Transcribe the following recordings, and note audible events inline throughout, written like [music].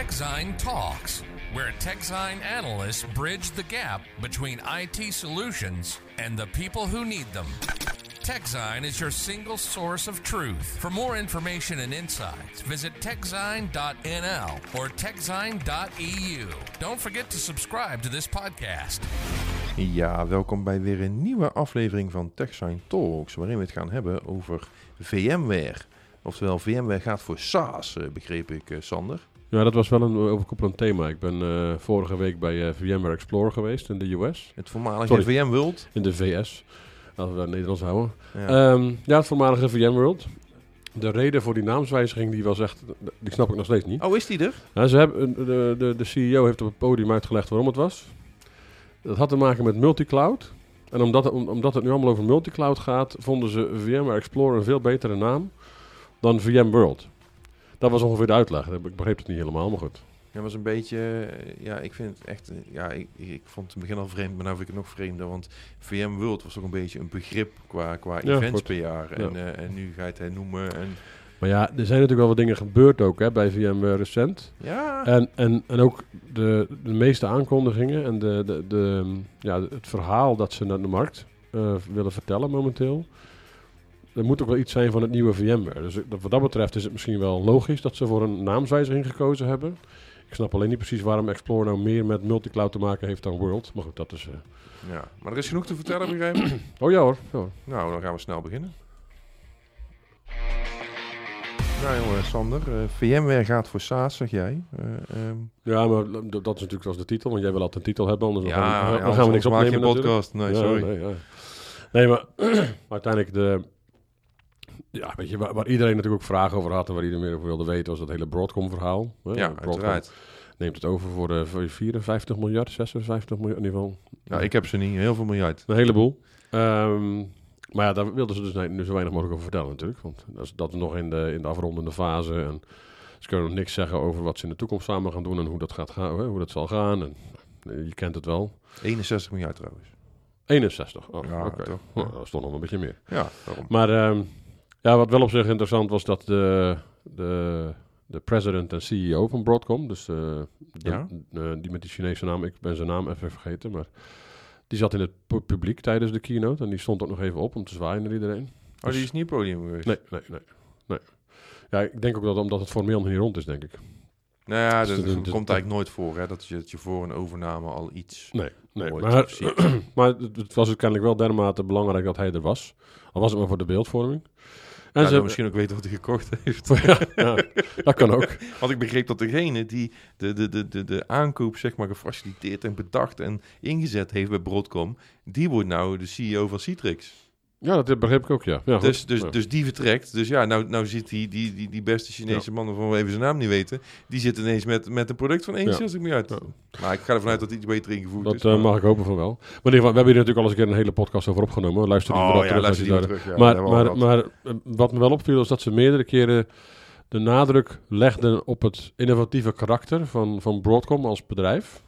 TechZine Talks, where TechZine analysts bridge the gap between IT solutions and the people who need them. TechZine is your single source of truth. For more information and insights, visit techzine.nl or techzine.eu. Don't forget to subscribe to this podcast. Ja, welkom bij weer een nieuwe aflevering van TechSign Talks, waarin we het gaan hebben over VMware. Oftewel, VMware gaat voor SaaS, eh, begreep ik, eh, Sander. Ja, dat was wel een overkoepelend thema. Ik ben eh, vorige week bij eh, VMware Explorer geweest in de US. Het voormalige Sorry. VMworld. In de VS, als we dat Nederlands houden. Ja. Ehm, ja, het voormalige VMworld. De reden voor die naamswijziging, die was echt, die snap ik nog steeds niet. oh, is die er? Ja, ze hebben, de, de, de CEO heeft op het podium uitgelegd waarom het was. Dat had te maken met multicloud. En omdat, om- omdat het nu allemaal over multicloud gaat, vonden ze VMware Explorer een veel betere naam dan VMworld. Dat was ongeveer de uitleg. Ik begreep het niet helemaal, maar goed. Ja, was een beetje, eh, ja, ik vind het echt, eh, ja, ik, ik vond het in het begin al vreemd, maar nu vind ik het nog vreemder, want VMworld was toch een beetje een begrip qua, qua Ja, events goed. per jaar. Ja. En, eh, en nu ga je het hernoemen en Maar ja, er zijn natuurlijk wel wat dingen gebeurd ook hè, bij VMware recent. ja, En, en, en ook de, de meeste aankondigingen en de, de, de, ja, het verhaal dat ze naar de markt willen vertellen momenteel. Er moet ook wel iets zijn van het nieuwe VMware. Dus wat dat betreft is het misschien wel logisch dat ze voor een naamswijziging gekozen hebben. Ik snap alleen niet precies waarom Explorer nou meer met multicloud te maken heeft dan World. Maar goed, dat is... eh, ja. Maar er is genoeg te vertellen, begrijp ik. [clears throat] Oh ja hoor. Ja, hoor. Nou, dan gaan we snel beginnen. Nou jongen, Sander, eh, VMware gaat voor SaaS, zeg jij. Eh, ehm, ja maar dat is natuurlijk zoals de titel. Want jij wil altijd een titel hebben, anders ja, gaan we, ja, dan gaan we niks opnemen natuurlijk. podcast. Nee, Ja, sorry. Nee, ja. nee maar [clears throat] uiteindelijk de... Ja, weet je, waar, waar iedereen natuurlijk ook vragen over had en waar iedereen meer over wilde weten, was dat hele Broadcom-verhaal. Ja, Broadcom uiteraard. neemt het over voor, eh, voor 54 miljard, 56 miljard in ieder geval. Nou, ik heb ze niet, heel veel miljard. Een heleboel. Ehm, maar ja, daar wilden ze dus nu zo weinig mogelijk over vertellen natuurlijk. Want dat is, dat is nog in de, in de afrondende fase. En ze kunnen nog niks zeggen over wat ze in de toekomst samen gaan doen en hoe dat, gaat gaan, hè, hoe dat zal gaan. En, eh, je kent het wel. 61 miljard trouwens. 61. Oh, Ja, oké. toch? Nou, dat is toch nog een beetje meer. Ja, daarom. Maar ehm, ja, wat wel op zich interessant was dat de, de, de president en CEO van Broadcom, dus eh, de- Ja. eh, die met die Chinese naam, ik ben zijn naam even vergeten, maar die zat in het pu- publiek tijdens de keynote en die stond ook nog even op om te zwaaien naar iedereen. Oh, die is niet podium geweest? Nee, nee, nee. nee. Ja, ik denk ook dat omdat het formeel nog niet rond is, denk ik. Nou ja, Dus dat, dat- dat dat- komt eigenlijk nooit voor, hè, dat je, dat je voor een overname al iets Nee, nee. Maar, [clears throat] maar het, was kennelijk wel dermate belangrijk dat hij er was. Al was het maar voor de beeldvorming. En ze misschien ook weten wat hij gekocht heeft. [laughs] ja, ja, dat kan ook. Want ik begreep dat degene die de, de, de, de, de aankoop zeg maar, gefaciliteerd en bedacht en ingezet heeft bij Broadcom, die wordt nou de CEO van Citrix. Ja, dat begreep ik ook, ja. ja Dus, dus, Ja. dus die vertrekt. Dus ja, nou, nou zit die, die, die, die beste Chinese man, waarvan we even zijn naam niet weten, die zit ineens met, met een product van 61 miljard. Ja. Maar ik ga ervan uit dat het iets beter ingevoerd Dat is. eh, maar- mag ik hopen van wel. Maar in ieder geval, we hebben hier natuurlijk al eens een keer een hele podcast over opgenomen. Luister die Oh vooral ja, terug luister die maar terug. Ja, maar, dat maar, eh, wat me wel opviel is dat ze meerdere keren de nadruk legden op het innovatieve karakter van, van Broadcom als bedrijf.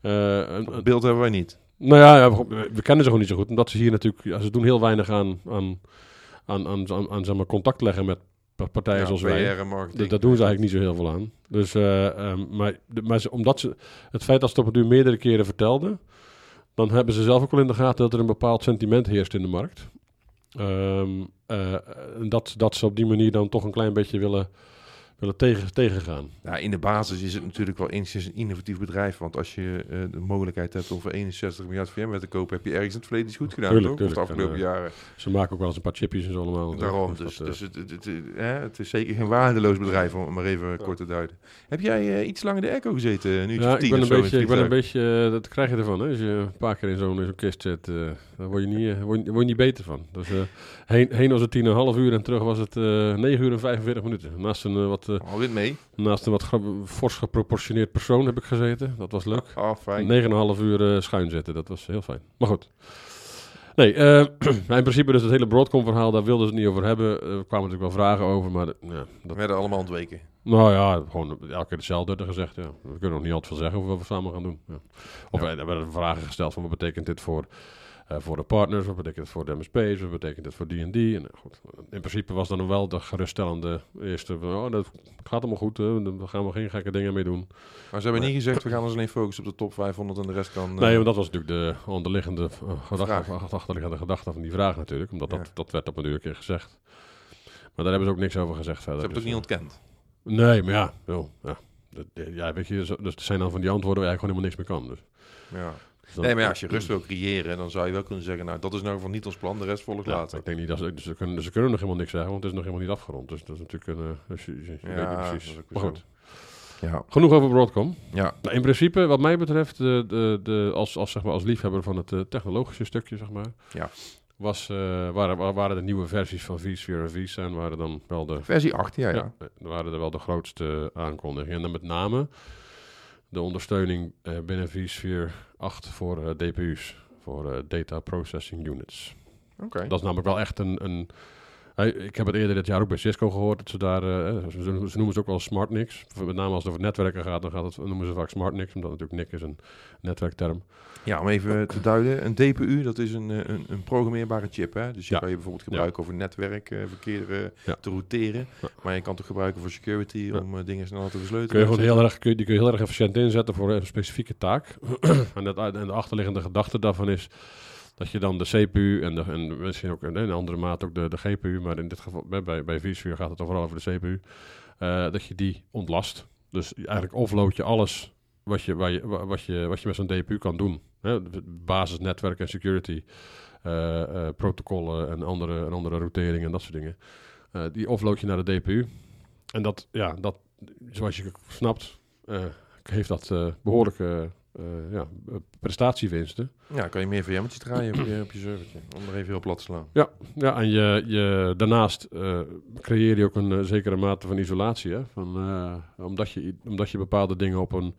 Eh, en- Dat beeld hebben wij niet. Nou ja, we, kennen ze gewoon niet zo goed. Omdat ze hier natuurlijk, ja, ze doen heel weinig aan, aan, aan, aan, aan, aan, zeg maar, contact leggen met pa- partijen Ja, zoals wij. PR. Dat, dat doen ze eigenlijk niet zo heel veel aan. Dus, eh, ehm, maar de- maar ze, omdat ze het feit dat ze het op het duur meerdere keren vertelden, dan hebben ze zelf ook wel in de gaten dat er een bepaald sentiment heerst in de markt. Ehm, eh, dat, dat ze op die manier dan toch een klein beetje willen, willen tegen, tegengaan. In de basis is het natuurlijk wel enigszins een innovatief bedrijf. Want als je eh, de mogelijkheid hebt om voor 61 miljard VMware te kopen, heb je ergens in het verleden iets goed gedaan. Tuurlijk, toch? Of de afgelopen En, jaren. Ze maken ook wel eens een paar chipjes en zo allemaal. Daarom. Dus Dus, dat, eh, dus het, het, het, het- hè, het is zeker geen waardeloos bedrijf, om maar even kort te duiden. Heb jij eh, iets lang in de airco gezeten? Uurtje ja, ik ben een beetje, ik ben een beetje, eh, dat krijg je ervan. Hè? Als je een paar keer in zo'n kist zit, eh, daar word je niet, eh, word word je niet beter van. Dus, eh, heen, heen was het tien en een half uur en terug was het eh 9 uur en 45 minuten. Naast een, eh, wat, eh, Alweer mee? naast een wat fors geproportioneerd persoon heb ik gezeten. Dat was leuk. Oh, fijn. 9,5 uur eh, schuin zitten, dat was heel fijn. Maar goed. Nee, eh, [clears throat] in principe dus het hele Broadcom-verhaal, daar wilden ze het niet over hebben. Er kwamen natuurlijk wel vragen over, maar ja, We dat, werden allemaal ontweken. nou ja, gewoon elke keer hetzelfde werd er gezegd. Ja. We kunnen nog niet altijd veel zeggen over wat we samen gaan doen. Ja. Of Ja. er werden vragen gesteld van wat betekent dit voor voor de partners, wat betekent het voor de MSP's, wat betekent het voor D&D. En, eh, goed, in principe was dan wel de geruststellende eerste, oh, dat gaat allemaal goed, daar gaan we geen gekke dingen mee doen. Maar ze hebben niet gezegd, we gaan ons alleen focussen op de top 500 en de rest kan... eh, Nee, want dat was natuurlijk de onderliggende gedachte, achterliggende gedachte van die vraag natuurlijk. Omdat Ja. dat, dat werd op een keer gezegd. Maar daar hebben ze ook niks over gezegd verder. ze hebben het ook Dus, niet ontkend. eh, Nee, maar ja, joh, ja. Ja, weet je, dus het zijn dan van die antwoorden waar je eigenlijk gewoon helemaal niks meer kan. Dus, Ja. Dus Nee, maar ja, als je rust wil creëren, dan zou je wel kunnen zeggen, nou, dat is ieder geval niet ons plan, de rest volgt Ja, later. ik denk niet dat ze, dus ze, kunnen, ze kunnen nog helemaal niks zeggen, want het is nog helemaal niet afgerond. Dus dat is natuurlijk een... eh, dus je, je- Ja, precies. Maar goed, Ja. genoeg over Broadcom. Ja. Nou, in principe, wat mij betreft, de, de, de, als, als, zeg maar, als liefhebber van het eh, technologische stukje, zeg maar, Ja. was, eh, waren, waren de nieuwe versies van vSphere en vSAN waren dan wel de, Versie 8, ja, ja. ja, waren er wel de grootste aankondigingen. En dan met name de ondersteuning eh, binnen vSphere 8 voor eh, DPU's, voor eh, Data Processing Units. Oké. Dat is namelijk wel echt een... een ik heb het eerder dit jaar ook bij Cisco gehoord dat ze daar, eh, ze, ze noemen ze ook wel SmartNICs. Met name als het over netwerken gaat, dan gaat het, noemen ze vaak SmartNICs, omdat natuurlijk NIC is een netwerkterm. Ja, om even te duiden, een DPU, dat is een, eh, een, een programmeerbare chip, hè? Dus die Ja. kan je bijvoorbeeld gebruiken over netwerkverkeer eh Ja. te routeren. Ja. Maar je kan het ook gebruiken voor security, Ja. om eh, dingen sneller te versleutelen. Kun je gewoon heel erg, kun je, die kun je heel erg efficiënt inzetten voor een specifieke taak. [clears throat] en, dat, en de achterliggende gedachte daarvan is dat je dan de CPU en, de, en misschien ook in een andere mate ook de, de GPU, maar in dit geval bij, bij, vSphere gaat het vooral over de CPU, eh, dat je die ontlast. Dus eigenlijk offload je alles wat je, waar je, wa- wat je, wat je met zo'n DPU kan doen. Hè? De Basisnetwerk en security, eh, eh, protocollen en andere, en andere routeringen en dat soort dingen. Die offload je naar de DPU. En dat, ja, dat, zoals je snapt, heeft dat eh, behoorlijke eh, ja, prestatiewinsten. Ja, kan je meer VM'tjes draaien op je, op je servertje. Om er even heel plat te slaan. Ja, ja en je, je, daarnaast eh, creëer je ook een eh, zekere mate van isolatie. Hè? Van, omdat, je, omdat je bepaalde dingen op een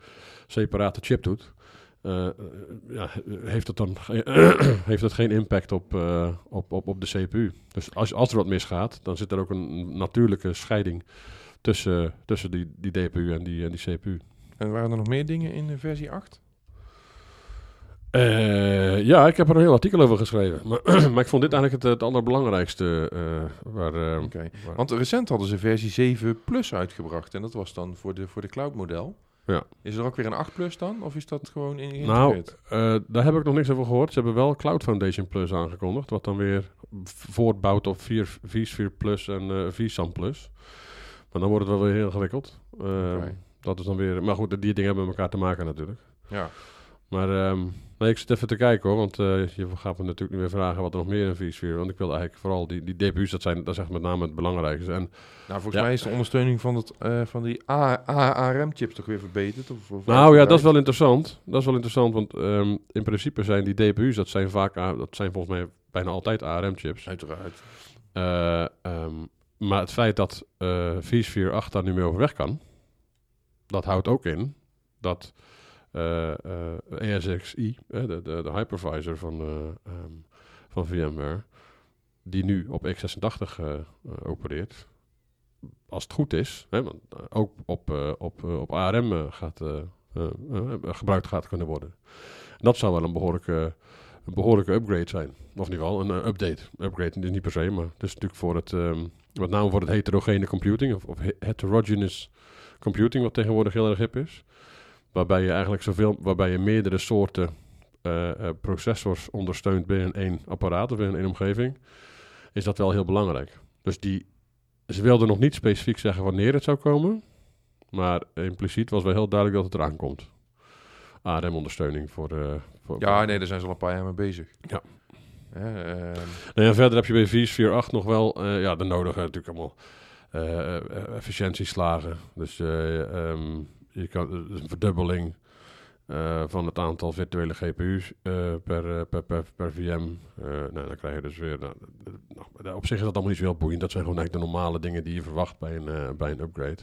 separate chip doet, ja, heeft, het dan [clears throat] heeft het geen impact op, op, op, op de CPU. Dus als, als er wat misgaat, dan zit er ook een natuurlijke scheiding tussen, tussen die, die DPU en die, en die CPU. En waren er nog meer dingen in de versie 8? Eh, ja, ik heb er een heel artikel over geschreven. Maar, [clears throat] maar ik vond dit eigenlijk het, het allerbelangrijkste. eh, waar, eh, waar- Want recent hadden ze versie 7 Plus uitgebracht. En dat was dan voor de, voor de cloud model. Ja. Is er ook weer een 8 Plus dan? Of is dat gewoon in Nou, daar heb ik nog niks over gehoord. Ze hebben wel Cloud Foundation Plus aangekondigd. Wat dan weer voortbouwt op 4 vSphere Plus en vSAN Plus. Maar dan wordt het wel weer heel ingewikkeld. Eh, Oké. Dat is dan weer... Maar goed, die dingen hebben met elkaar te maken natuurlijk. Ja. Maar ehm, nee, ik zit even te kijken hoor. Want eh, je gaat me natuurlijk nu weer vragen wat er nog meer in vSphere. Want ik wil eigenlijk vooral die, die DPU's, dat, zijn, dat is echt met name het belangrijkste. En Nou, volgens Ja. mij is de ondersteuning van, het, eh, van die ARM-chips toch weer verbeterd? Of, of Nou ja, dat is wel interessant. Dat is wel interessant, want ehm, in principe zijn die DPU's, dat zijn vaak, dat zijn volgens mij bijna altijd ARM-chips. Uiteraard. Eh, ehm, maar het feit dat vSphere 8 daar nu mee overweg kan, dat houdt ook in dat eh eh ESXi, eh, de, de, de hypervisor van, eh, ehm, van VMware, die nu op x86 eh, eh, opereert, als het goed is, hè, want ook op, op, op ARM gaat, gebruikt gaat kunnen worden. En dat zou wel een behoorlijke, een behoorlijke upgrade zijn. Of in ieder geval een update. Upgrade is niet per se, maar het is natuurlijk voor het, ehm, met name voor het heterogene computing, of, of he- heterogeneous computing, wat tegenwoordig heel erg hip is. Waarbij je eigenlijk zoveel, waarbij je meerdere soorten eh, eh, processors ondersteunt binnen één apparaat of binnen één omgeving, is dat wel heel belangrijk. Dus die, ze wilden nog niet specifiek zeggen wanneer het zou komen, maar impliciet was wel heel duidelijk dat het eraan komt. ARM-ondersteuning voor, eh, voor... Ja, nee, daar zijn ze al een paar jaar mee bezig. Ja. Ehm, Nou ja, verder heb je bij vSphere 8 nog wel ja, de nodige natuurlijk allemaal efficiëntieslagen. Dus eh, ehm, je kan dus een verdubbeling eh, van het aantal virtuele GPU's eh, per, eh, per, per, per VM. Eh, nou, dan krijg je dus weer... Nou, eh, nou, op zich is dat allemaal niet zo heel boeiend. Dat zijn gewoon eigenlijk de normale dingen die je verwacht bij een, eh, bij een upgrade.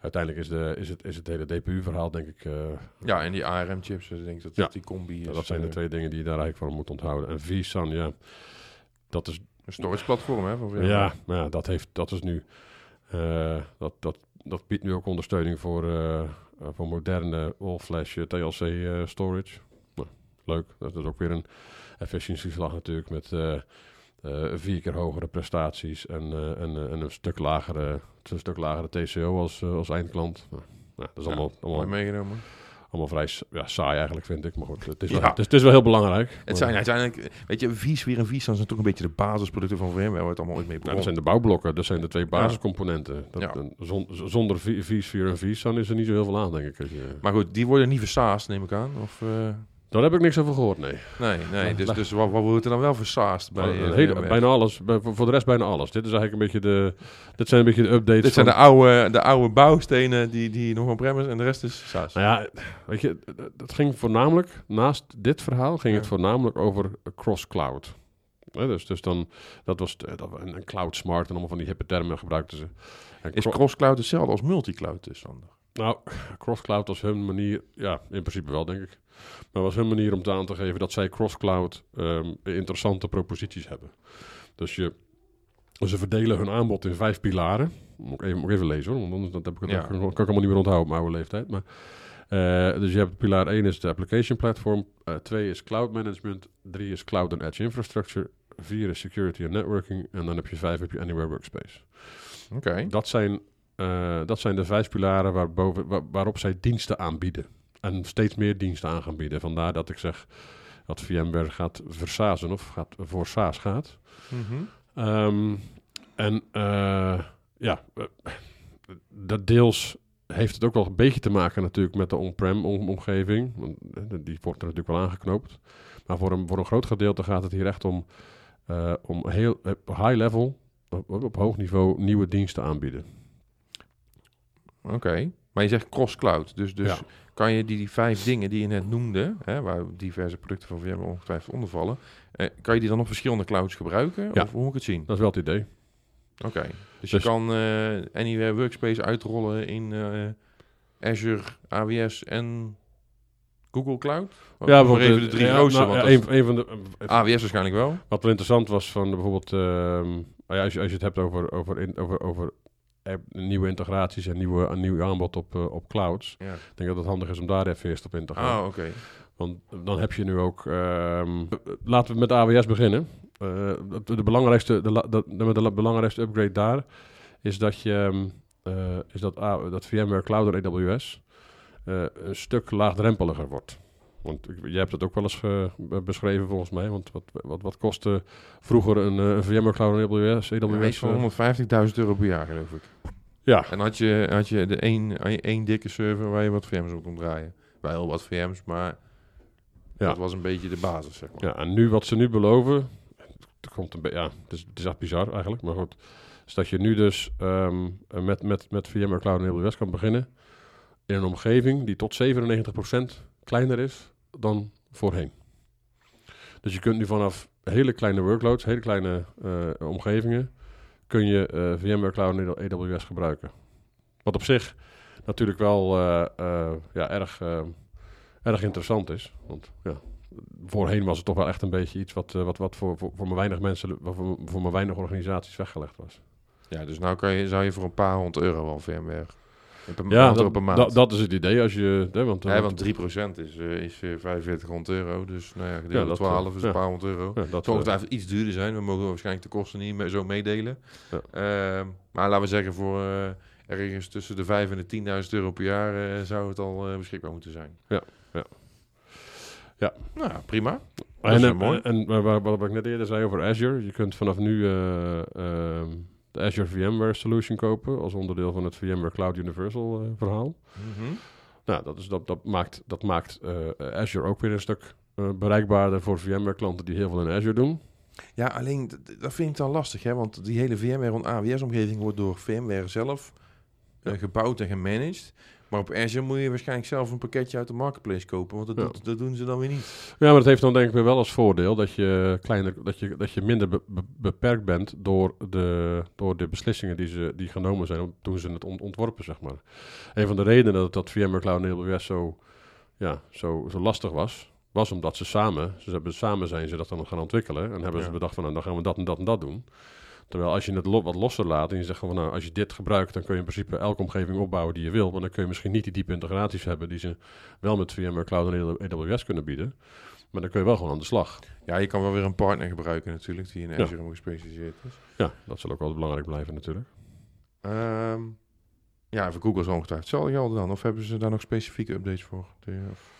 Uiteindelijk is, de, is, het, is het hele DPU-verhaal, denk ik... eh, ja, en die ARM-chips, ik denk dat Ja. die combi is. dat zijn de eh, twee dingen die je daar eigenlijk van moet onthouden. En vSAN, ja, dat is Een storage platform, hè? Van. Ja, maar ja, dat, heeft, dat is nu. eh, dat, dat, dat biedt nu ook ondersteuning voor, eh, voor moderne all-flash eh, TLC eh, storage. Nou, leuk. Dat is ook weer een efficiëntieslag natuurlijk met vier keer hogere prestaties en, en, en een stuk lagere, een stuk lagere TCO als, als eindklant. Nou, nou, dat is allemaal, Mooi allemaal, meegenomen. Allemaal vrij ja, saai eigenlijk, vind ik. Maar goed, het is, Ja. wel, het is, het is wel heel belangrijk. Het Maar- zijn uiteindelijk, weet je, vSphere en vSAN zijn toch een beetje de basisproducten van VMware, waar het allemaal ooit mee Nou, dat zijn de bouwblokken, dat zijn de twee basiscomponenten. Dat, Ja. zon- zonder v- vSphere en vSAN is er niet zo heel veel aan, denk ik. Maar goed, die worden niet versaasd, neem ik aan. Of, eh, Daar heb ik niks over gehoord, nee. nee, nee. Ja, Dus, dus wat, wat wordt er dan wel versaasd bij Bij, eh, VMware? bijna alles, bij- voor voor de rest bijna alles. Dit is eigenlijk een beetje de, dit zijn een beetje de updates Dit zijn van- de oude, de oude bouwstenen die, die nog is en de rest is SaaS. Nou ja, weet je, het ging voornamelijk, naast dit verhaal, ging Ja. het voornamelijk over cross-cloud. Hè, dus, dus dan, dat was de- dat, een cloud smart en allemaal van die hippe termen gebruikten ze. En Is cro- cross-cloud hetzelfde als multi-cloud dus, Sander? nou, cross-cloud was hun manier, ja, in principe wel, denk ik. Maar was hun manier om te aan te geven dat zij cross-cloud ehm, interessante proposities hebben. Dus je, ze verdelen hun aanbod in vijf pilaren. Moet ik even, moet ik even lezen hoor, want anders dat heb ik het, Ja. kan, kan ik allemaal niet meer onthouden op mijn oude leeftijd. Maar, eh, dus je hebt pilaar 1 is de application platform, 2 is cloud management, 3 is cloud and edge infrastructure, 4 is security and networking en dan heb je 5 heb je anywhere workspace. Oké. Dat zijn, eh, dat zijn de vijf pilaren waarboven, wa- waarop zij diensten aanbieden. En steeds meer diensten aan gaan bieden. Vandaar dat ik zeg dat VMware gaat versazen of gaat, voor SaaS gaat. Mhm. Ehm, en eh, ja, eh, dat deels heeft het ook wel een beetje te maken natuurlijk met de on-prem om- omgeving. Want eh, die wordt er natuurlijk wel aangeknoopt. Maar voor een, voor een groot gedeelte gaat het hier echt om, om heel high level, op, op hoog niveau, nieuwe diensten aanbieden. Oké. Maar je zegt cross-cloud. Dus, dus Ja. kan je die, die vijf dingen die je net noemde, hè, waar diverse producten van VMware ongetwijfeld onder vallen, eh, kan je die dan op verschillende clouds gebruiken? Ja. Of hoe moet ik het zien? Dat is wel het idee. Oké. Dus, Dus- je kan eh, Anywhere Workspace uitrollen in eh, Azure, AWS en Google Cloud? Of Ja, maar even de drie ja, grootste. nou, ja, een, een van de, eh, AWS waarschijnlijk wel. Wat wel interessant was van bijvoorbeeld, ehm, ja, als, je, als je het hebt over, over, in, over, over nieuwe integraties en nieuwe, een nieuw aanbod op, eh, op clouds. Ja. Ik denk dat het handig is om daar even eerst op in te gaan. Ah, oké. Want dan heb je nu ook, ehm, laten we met AWS beginnen. Eh, de, de belangrijkste, de, de, belangrijkste upgrade daar is dat je, ehm, eh, is dat, dat VMware Cloud en AWS een stuk laagdrempeliger wordt. Want jij hebt het ook wel eens be- beschreven volgens mij. Want wat, wat, wat kostte vroeger een, eh, een VMware Cloud en AWS? Ja, AWS iets van eh, 150.000 euro per jaar, geloof ik. ja, En had je, had je de één, één dikke server waar je wat VM's op kon draaien. Wel wat VM's, maar Ja. dat was een beetje de basis, zeg maar. Ja, en nu wat ze nu beloven, het komt een ja, het is, het is echt bizar eigenlijk, maar goed, is dat je nu dus ehm, met, met, met VMware Cloud en AWS kan beginnen in een omgeving die tot 97% kleiner is dan voorheen. Dus je kunt nu vanaf hele kleine workloads, hele kleine eh, omgevingen, kun je eh, VMware Cloud en AWS gebruiken. Wat op zich natuurlijk wel eh, ja, erg, erg interessant is, want ja, voorheen was het toch wel echt een beetje iets wat, wat, wat voor, voor, voor maar weinig mensen, voor, voor maar weinig organisaties weggelegd was. Ja, dus nou je, zou je voor een paar honderd euro al VMware. Ja, dat, op een maand. dat, dat is het idee. Als je, hè, want, Ja, want- want 3% is, eh is eh, 4500 euro. Dus nou ja, gedeeld Ja, door dat, 12 is eh, een ja. paar honderd euro. ja, dat, zal eh, ongetwijfeld iets duurder zijn. We mogen waarschijnlijk de kosten niet me- zo meedelen. Ja. Ehm, maar laten we zeggen, voor eh, ergens tussen de 5 en de 10.000 euro per jaar eh, zou het al eh, beschikbaar moeten zijn. Ja, ja. Ja. Nou, prima. Dat is en, eh, mooi. en waar- waar- wat ik net eerder zei over Azure. Je kunt vanaf nu eh, ehm, de Azure VMware Solution kopen als onderdeel van het VMware Cloud Universal eh, verhaal. Mhm. Nou, dat, is, dat, dat maakt, dat maakt eh, Azure ook weer een stuk eh, bereikbaarder voor VMware klanten die heel veel in Azure doen. Ja, alleen dat vind ik dan lastig, hè? want die hele VMware rond AWS-omgeving wordt door VMware zelf gebouwd en gemanaged. Maar op Azure moet je waarschijnlijk zelf een pakketje uit de marketplace kopen, want dat, Ja. doet- dat doen ze dan weer niet. Ja, maar dat heeft dan denk ik weer wel als voordeel dat je, kleiner, dat je, dat je minder be- be- beperkt bent door de, door de beslissingen die, ze, die genomen zijn toen ze het ont- ontworpen, zeg maar. Een van de redenen dat, dat VMware Cloud en AWS zo, ja, zo, zo lastig was, was omdat ze samen, ze hebben samen zijn ze dat dan gaan ontwikkelen en hebben Ja. ze bedacht van nou, dan gaan we dat en dat en dat doen. Terwijl als je het lo- wat losser laat en je zegt van nou, als je dit gebruikt, dan kun je in principe elke omgeving opbouwen die je wil. Maar dan kun je misschien niet die diepe integraties hebben die ze wel met VMware Cloud en AWS kunnen bieden. Maar dan kun je wel gewoon aan de slag. Ja, je kan wel weer een partner gebruiken natuurlijk, die in Ja. Azure gespecialiseerd is. Ja, dat zal ook wel belangrijk blijven natuurlijk. Ehm, ja, voor Google zal ongetwijfeld hetzelfde gelden dan. Of hebben ze daar nog specifieke updates voor? De- of-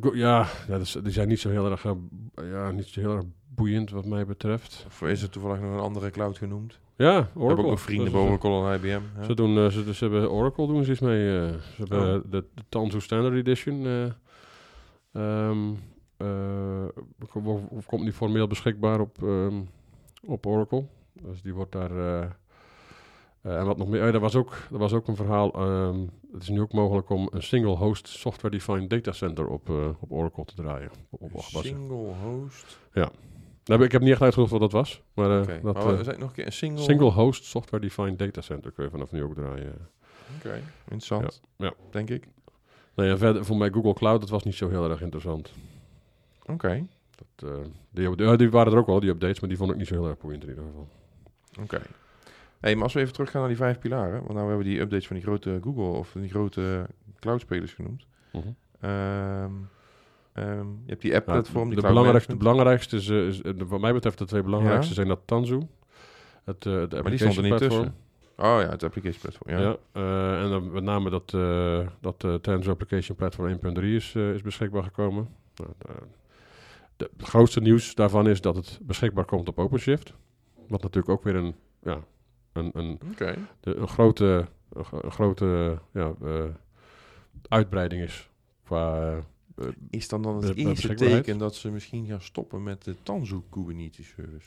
go- ja, ja, dat is- die zijn niet zo heel erg, eh, ja, niet zo heel erg boeiend wat mij betreft. Of is er toevallig nog een andere cloud genoemd? Ja, We Oracle. hebben ook nog vrienden bij Oracle en IBM. hè? Ze, doen, eh, ze, ze hebben Oracle doen ze iets mee. eh, ze hebben Oh. eh, de, de Tanzu Standard Edition. of komt niet formeel beschikbaar op, ehm, op Oracle. Dus die wordt daar. en wat nog meer. Oh, er, was ook, er was ook een verhaal. ehm, het is nu ook mogelijk om een single host software defined data center op, op Oracle te draaien. Op. Single host. Nou, ik heb niet echt uitgezocht wat dat was. Maar Oké. dat, Maar eh, nog een keer een single. single host software defined data center kun je vanaf nu ook draaien. Oké, interessant. Ja, ja. Denk ik. Nou ja, verder voor mij Google Cloud, dat was niet zo heel erg interessant. Oké, Dat, eh, die, die, die waren er ook wel, die updates, maar die vond ik niet zo heel erg boeiend in ieder geval. oké. Hey, maar als we even teruggaan naar die vijf pilaren. Want nou hebben we die updates van die grote Google of die grote cloudspelers genoemd. Mhm. Ehm, ehm, je hebt die app-platform, Nou, de, belangrijkste, de belangrijkste is, eh, is eh, wat mij betreft de twee belangrijkste Ja? zijn dat Tanzu, het, het Maar die stond er niet platform. tussen. Oh ja, het application platform. Ja. Ja, en dan met name dat, eh dat Tanzu Application Platform 1.3 is, is beschikbaar gekomen. Nou, de, het grootste nieuws daarvan is dat het beschikbaar komt op OpenShift. Wat natuurlijk ook weer een, ja, een, een de, een grote, een, grote ja, uitbreiding is qua... eh, Is dan dan het eerste teken dat ze misschien gaan stoppen met de Tanzu Kubernetes service?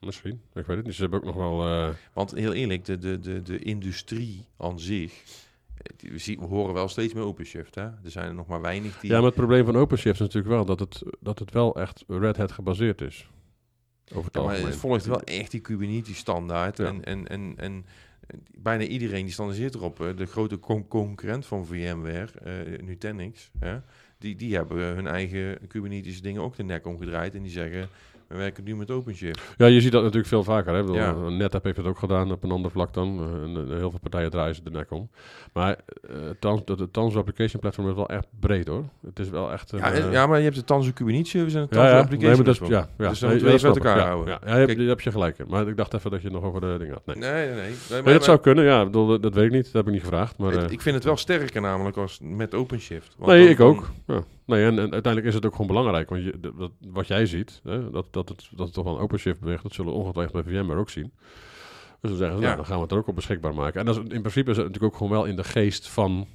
misschien, ik weet het niet. Ze hebben ook nog wel... eh, Want heel eerlijk, de, de, de, de industrie aan zich, eh, we, zien, we horen wel steeds meer OpenShift. Hè? Er zijn er nog maar weinig die... Ja, maar het probleem van OpenShift is natuurlijk wel dat het, dat het wel echt Red Hat gebaseerd is. Over het Ja, maar algemeen. het volgt wel echt die Kubernetes standaard. Ja. En, en, en, en bijna iedereen die standaardiseert erop. Eh, De grote con- concurrent van VMware, eh Nutanix, hè, die, die hebben hun eigen Kubernetes dingen ook de nek omgedraaid. En die zeggen, we werken nu met OpenShift. Ja, je ziet dat natuurlijk veel vaker. Hè? Ja. eh, NetApp heeft het ook gedaan op een ander vlak dan. Eh, heel veel partijen draaien ze de nek om. Maar het Tanzu Application Platform is wel echt breed hoor. Het is wel echt... Ja, eh, en- ja, maar je hebt de Tanzu Kubernetes service en de Tanzu ja, Application nee, maar dat is- Platform. ja, ja. Dus dan Nee, snap elkaar houden. Ja, ja, je heb je gelijk. Maar ik dacht even dat je nog over de dingen had. Nee, Nee, nee, nee. maar- dat zou kunnen, ja. Bedoel, dat, weet ik niet. Dat heb ik niet gevraagd. Maar, Het- ik vind het wel sterker namelijk als met OpenShift. Want nee, ik ook. Ja. Nee, en, en uiteindelijk is het ook gewoon belangrijk. Want je, dat- wat jij ziet, hè, dat, dat, het, dat het toch wel een OpenShift beweegt, dat zullen we ongetwijfeld bij VMware ook zien. Dus dan zeggen ze, Ja. nou, dan gaan we het er ook op beschikbaar maken. En dat is, in principe is het natuurlijk ook gewoon wel in de geest van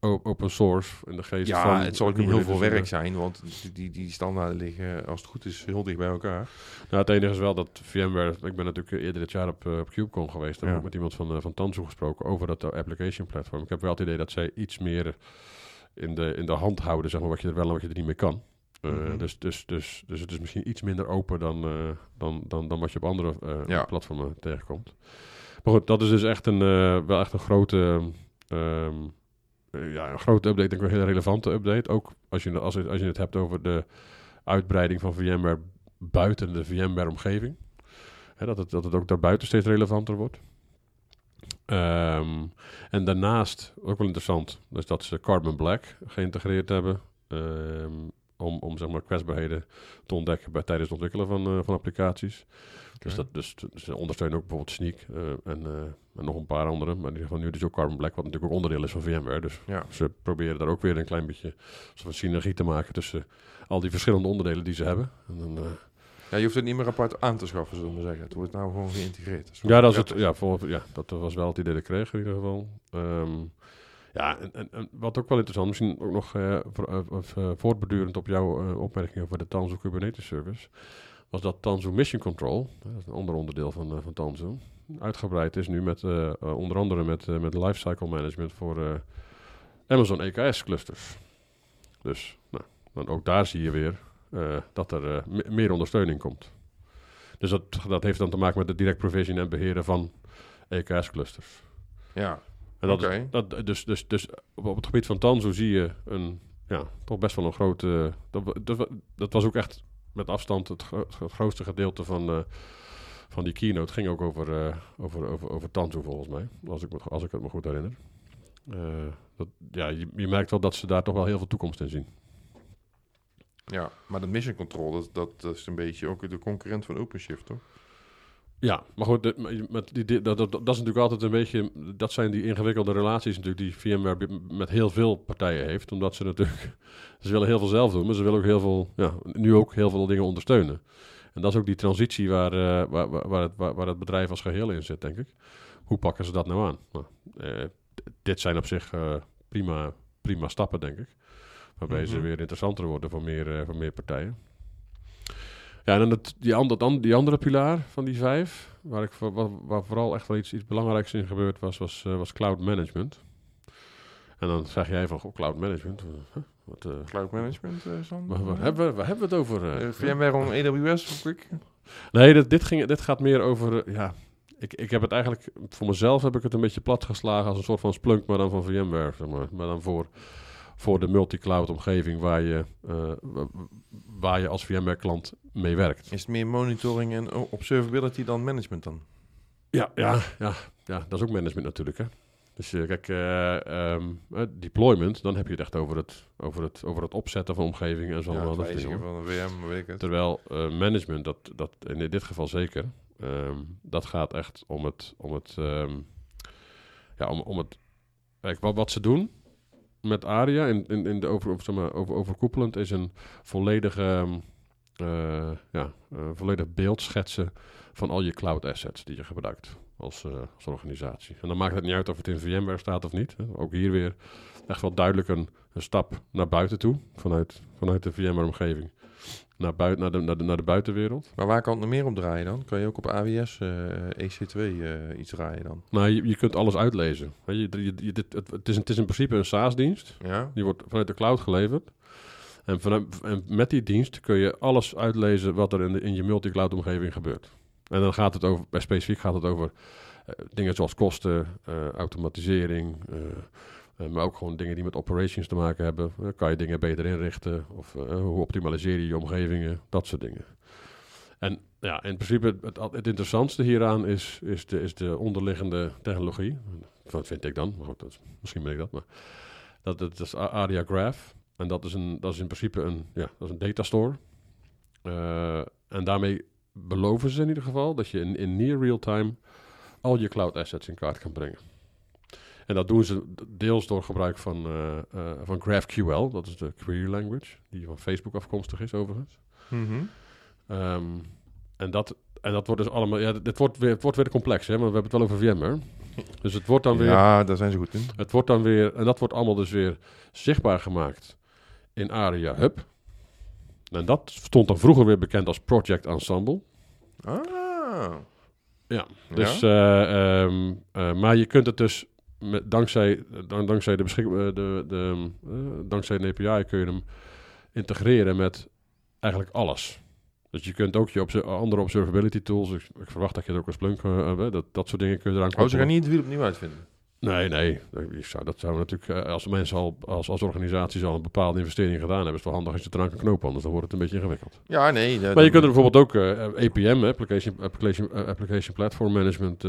open source. In de geest Ja, van het zal ook niet heel veel werk zijn, want die, die, standaarden liggen, als het goed is, heel dicht bij elkaar. Nou, het enige is wel dat VMware... Ik ben natuurlijk eerder dit jaar op, eh, op KubeCon geweest. Daar Ja. heb ik met iemand van, eh, van Tanzu gesproken over dat application platform. Ik heb wel het idee dat zij iets meer in de, in de hand houden, zeg maar, wat je er wel en wat je er niet mee kan. Mhm. dus, dus, dus, dus het is misschien iets minder open dan, eh, dan, dan, dan wat je op andere eh, Ja. platformen tegenkomt. Maar goed, dat is dus echt een, wel echt een grote, eh, ja, een grote update. Ik denk een hele relevante update. Ook als je, als, als je het hebt over de uitbreiding van VMware buiten de VMware-omgeving. Dat, het, dat het ook daarbuiten steeds relevanter wordt. Ehm, en daarnaast, ook wel interessant, dus dat ze Carbon Black geïntegreerd hebben. ehm, om, om zeg maar kwetsbaarheden te ontdekken bij, tijdens het ontwikkelen van, eh, van applicaties. Dus, dat, dus ze ondersteunen ook bijvoorbeeld Sneak eh, en, eh, en nog een paar andere. Maar in ieder geval nu dus ook Carbon Black, wat natuurlijk ook onderdeel is van VMware. Dus Ja. ze proberen daar ook weer een klein beetje soort van synergie te maken tussen al die verschillende onderdelen die ze hebben. En dan, Ja, je hoeft het niet meer apart aan te schaffen, zullen we zeggen. Het wordt nou gewoon geïntegreerd. Ja, dat, is het, ja, voor, ja, dat was wel het idee dat ik kreeg in ieder geval. Ehm, ja, en, en, en wat ook wel interessant, misschien ook nog eh, voor- eh, eh, voortbedurend op jouw eh, opmerking over de Tanzu Kubernetes Service, was dat Tanzu Mission Control, dat is een ander onderdeel van, van Tanzu, uitgebreid is nu met onder andere met, met lifecycle management voor Amazon EKS clusters. Dus nou, dan ook daar zie je weer dat er eh, me- meer ondersteuning komt. Dus dat, dat heeft dan te maken met het direct provision en beheren van EKS-clusters. Ja, En dat is, dat, dus, dus, dus op, het gebied van Tanzu zie je een, ja, toch best wel een grote... Dat, dat, wa- dat was ook echt met afstand het, gro- het grootste gedeelte van, eh, van die keynote ging ook over, eh, over, over, over Tanzu volgens mij, als ik, me, als ik het me goed herinner. Eh, dat, ja, je, je merkt wel dat ze daar toch wel heel veel toekomst in zien. Ja, maar de mission control, dat, dat, dat is een beetje ook de concurrent van OpenShift, toch? Ja, maar goed, met die, dat, dat, dat is natuurlijk altijd een beetje... Dat zijn die ingewikkelde relaties natuurlijk die VMware met heel veel partijen heeft. Omdat ze natuurlijk... [laughs] Ze willen heel veel zelf doen, maar ze willen ook heel veel... Ja, nu ook heel veel dingen ondersteunen. En dat is ook die transitie waar, eh, waar, waar, het, waar, bedrijf als geheel in zit, denk ik. Hoe pakken ze dat nou aan? Nou, eh, dit zijn op zich eh, prima, prima stappen, denk ik. Waarbij ze Mhm. weer interessanter worden voor meer, eh, voor meer partijen. Ja, en dan het, die, ander, dan, die andere pilaar van die vijf, waar, ik, waar, waar vooral echt wel iets, iets belangrijks in gebeurd was, was, eh, was cloud management. En dan zeg jij van, goh, cloud management, huh? wat, eh, Cloud management, eh Sander? waar, waar hebben we, waar hebben we het over? eh? Eh, VMware on AWS, quick. Nee, dit, dit, ging, dit gaat meer over, eh, ja, ik, ik heb het eigenlijk, voor mezelf heb ik het een beetje platgeslagen als een soort van Splunk, maar dan van VMware, zeg maar. Maar dan voor, voor de multi-cloud omgeving waar je, eh, wa- waar je als VMware-klant mee werkt. Is het meer monitoring en observability dan management dan? Ja, ja, ja, ja, dat is ook management natuurlijk. Hè. Dus eh, kijk, eh, ehm, eh, deployment, dan heb je het echt over het, over het, over het opzetten van omgevingen en zo. Ja, dat dingen. van een VM, weet ik het. Terwijl management, dat, dat in dit geval zeker, ehm, dat gaat echt om het, om het, ehm, ja, om, om het, kijk, wat, wat ze doen met ARIA in, in, in de over, of, zeg maar, over, overkoepelend is een volledige, ehm, eh, ja, eh, volledig beeld schetsen van al je cloud assets die je gebruikt als, eh, als organisatie. En dan maakt het niet uit of het in VMware staat of niet. Ook hier weer echt wel duidelijk een, een stap naar buiten toe, vanuit, vanuit de VMware-omgeving naar, buiten, naar, de, naar, de, naar de buitenwereld. Maar waar kan het nog meer op draaien dan? Kan je ook op AWS eh, EC2 eh, iets draaien dan? Nou, je, je kunt alles uitlezen. Je, je, je- dit, het, het, is, het is in principe een SaaS-dienst. Ja? Die wordt vanuit de cloud geleverd. En, vanuit, en met die dienst kun je alles uitlezen wat er in, de, in je multi-cloud-omgeving gebeurt. En dan gaat het over, specifiek gaat het over eh, dingen zoals kosten, eh, automatisering, eh, eh, maar ook gewoon dingen die met operations te maken hebben. Eh, kan je dingen beter inrichten of eh, hoe optimaliseer je je omgevingen, dat soort dingen. En ja, in principe het, het interessantste hieraan is, is, de, is de onderliggende technologie. Wat vind ik dan? Dat misschien ben ik dat, maar dat, dat is ARIA Graph. En dat is, een, dat is in principe een, ja, dat is een datastore. Eh, en daarmee beloven ze in ieder geval dat je in, in near real time al je cloud assets in kaart kan brengen. En dat doen ze deels door gebruik van, eh, eh, van GraphQL, dat is de query language, die van Facebook afkomstig is overigens. Mhm. Ehm, en, dat, en dat wordt dus allemaal, ja, dit wordt weer, het wordt weer complex, hè, want we hebben het wel over VMware. Dus het wordt dan weer Ja, daar zijn ze goed in. het wordt dan weer, en dat wordt allemaal dus weer zichtbaar gemaakt in ARIA Hub. En dat stond dan vroeger weer bekend als Project Ensemble. Ah. Ja, dus, eh, ehm, eh, maar je kunt het dus met, dankzij, dan, dankzij de beschik, eh, de, de, eh, dankzij een API kun je hem integreren met eigenlijk alles. Dus je kunt ook je andere observability tools, ik, ik verwacht dat je het ook als Splunk, eh, dat, dat soort dingen kun je eraan Oh, ze gaan koppelen. niet het wiel opnieuw uitvinden. Nee, nee. Ik zou, dat zou natuurlijk, als mensen al, als, als organisaties al een bepaalde investering gedaan hebben, is het wel handig als je het eraan kan knopen, anders dan wordt het een beetje ingewikkeld. Ja, nee. Maar je kunt er bijvoorbeeld ook APM, Application, Application, Application Platform Management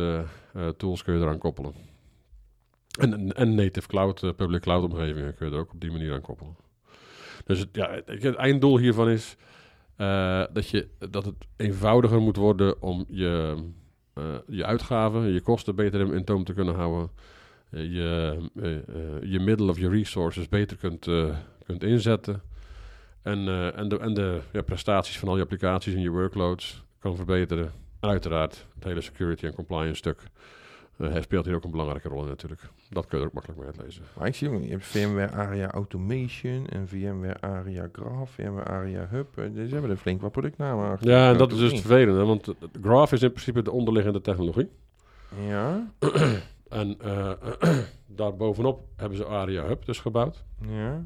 tools kun je eraan koppelen. En, native cloud, eh, public cloud omgevingen kun je er ook op die manier aan koppelen. Dus het, ja, het, einddoel hiervan is eh, dat, je, dat het eenvoudiger moet worden om je, eh, je uitgaven, je kosten beter in, toom te kunnen houden. je, je middelen of je resources beter kunt, kunt inzetten. En, en de, en de ja, prestaties van al je applicaties en je workloads kan verbeteren. En uiteraard, het hele security en compliance stuk eh, speelt hier ook een belangrijke rol in natuurlijk. Dat kun je er ook makkelijk mee uitlezen. Maar ik zie ook, je hebt VMware ARIA Automation en VMware ARIA Graph, VMware ARIA Hub. Eh, Ze hebben er flink wat productnamen achter. Ja, en dat is dus niet? hè, want eh, Graph is in principe de onderliggende technologie. Ja, [clears throat] En eh [clears throat] daarbovenop hebben ze ARIA Hub dus gebouwd. ja.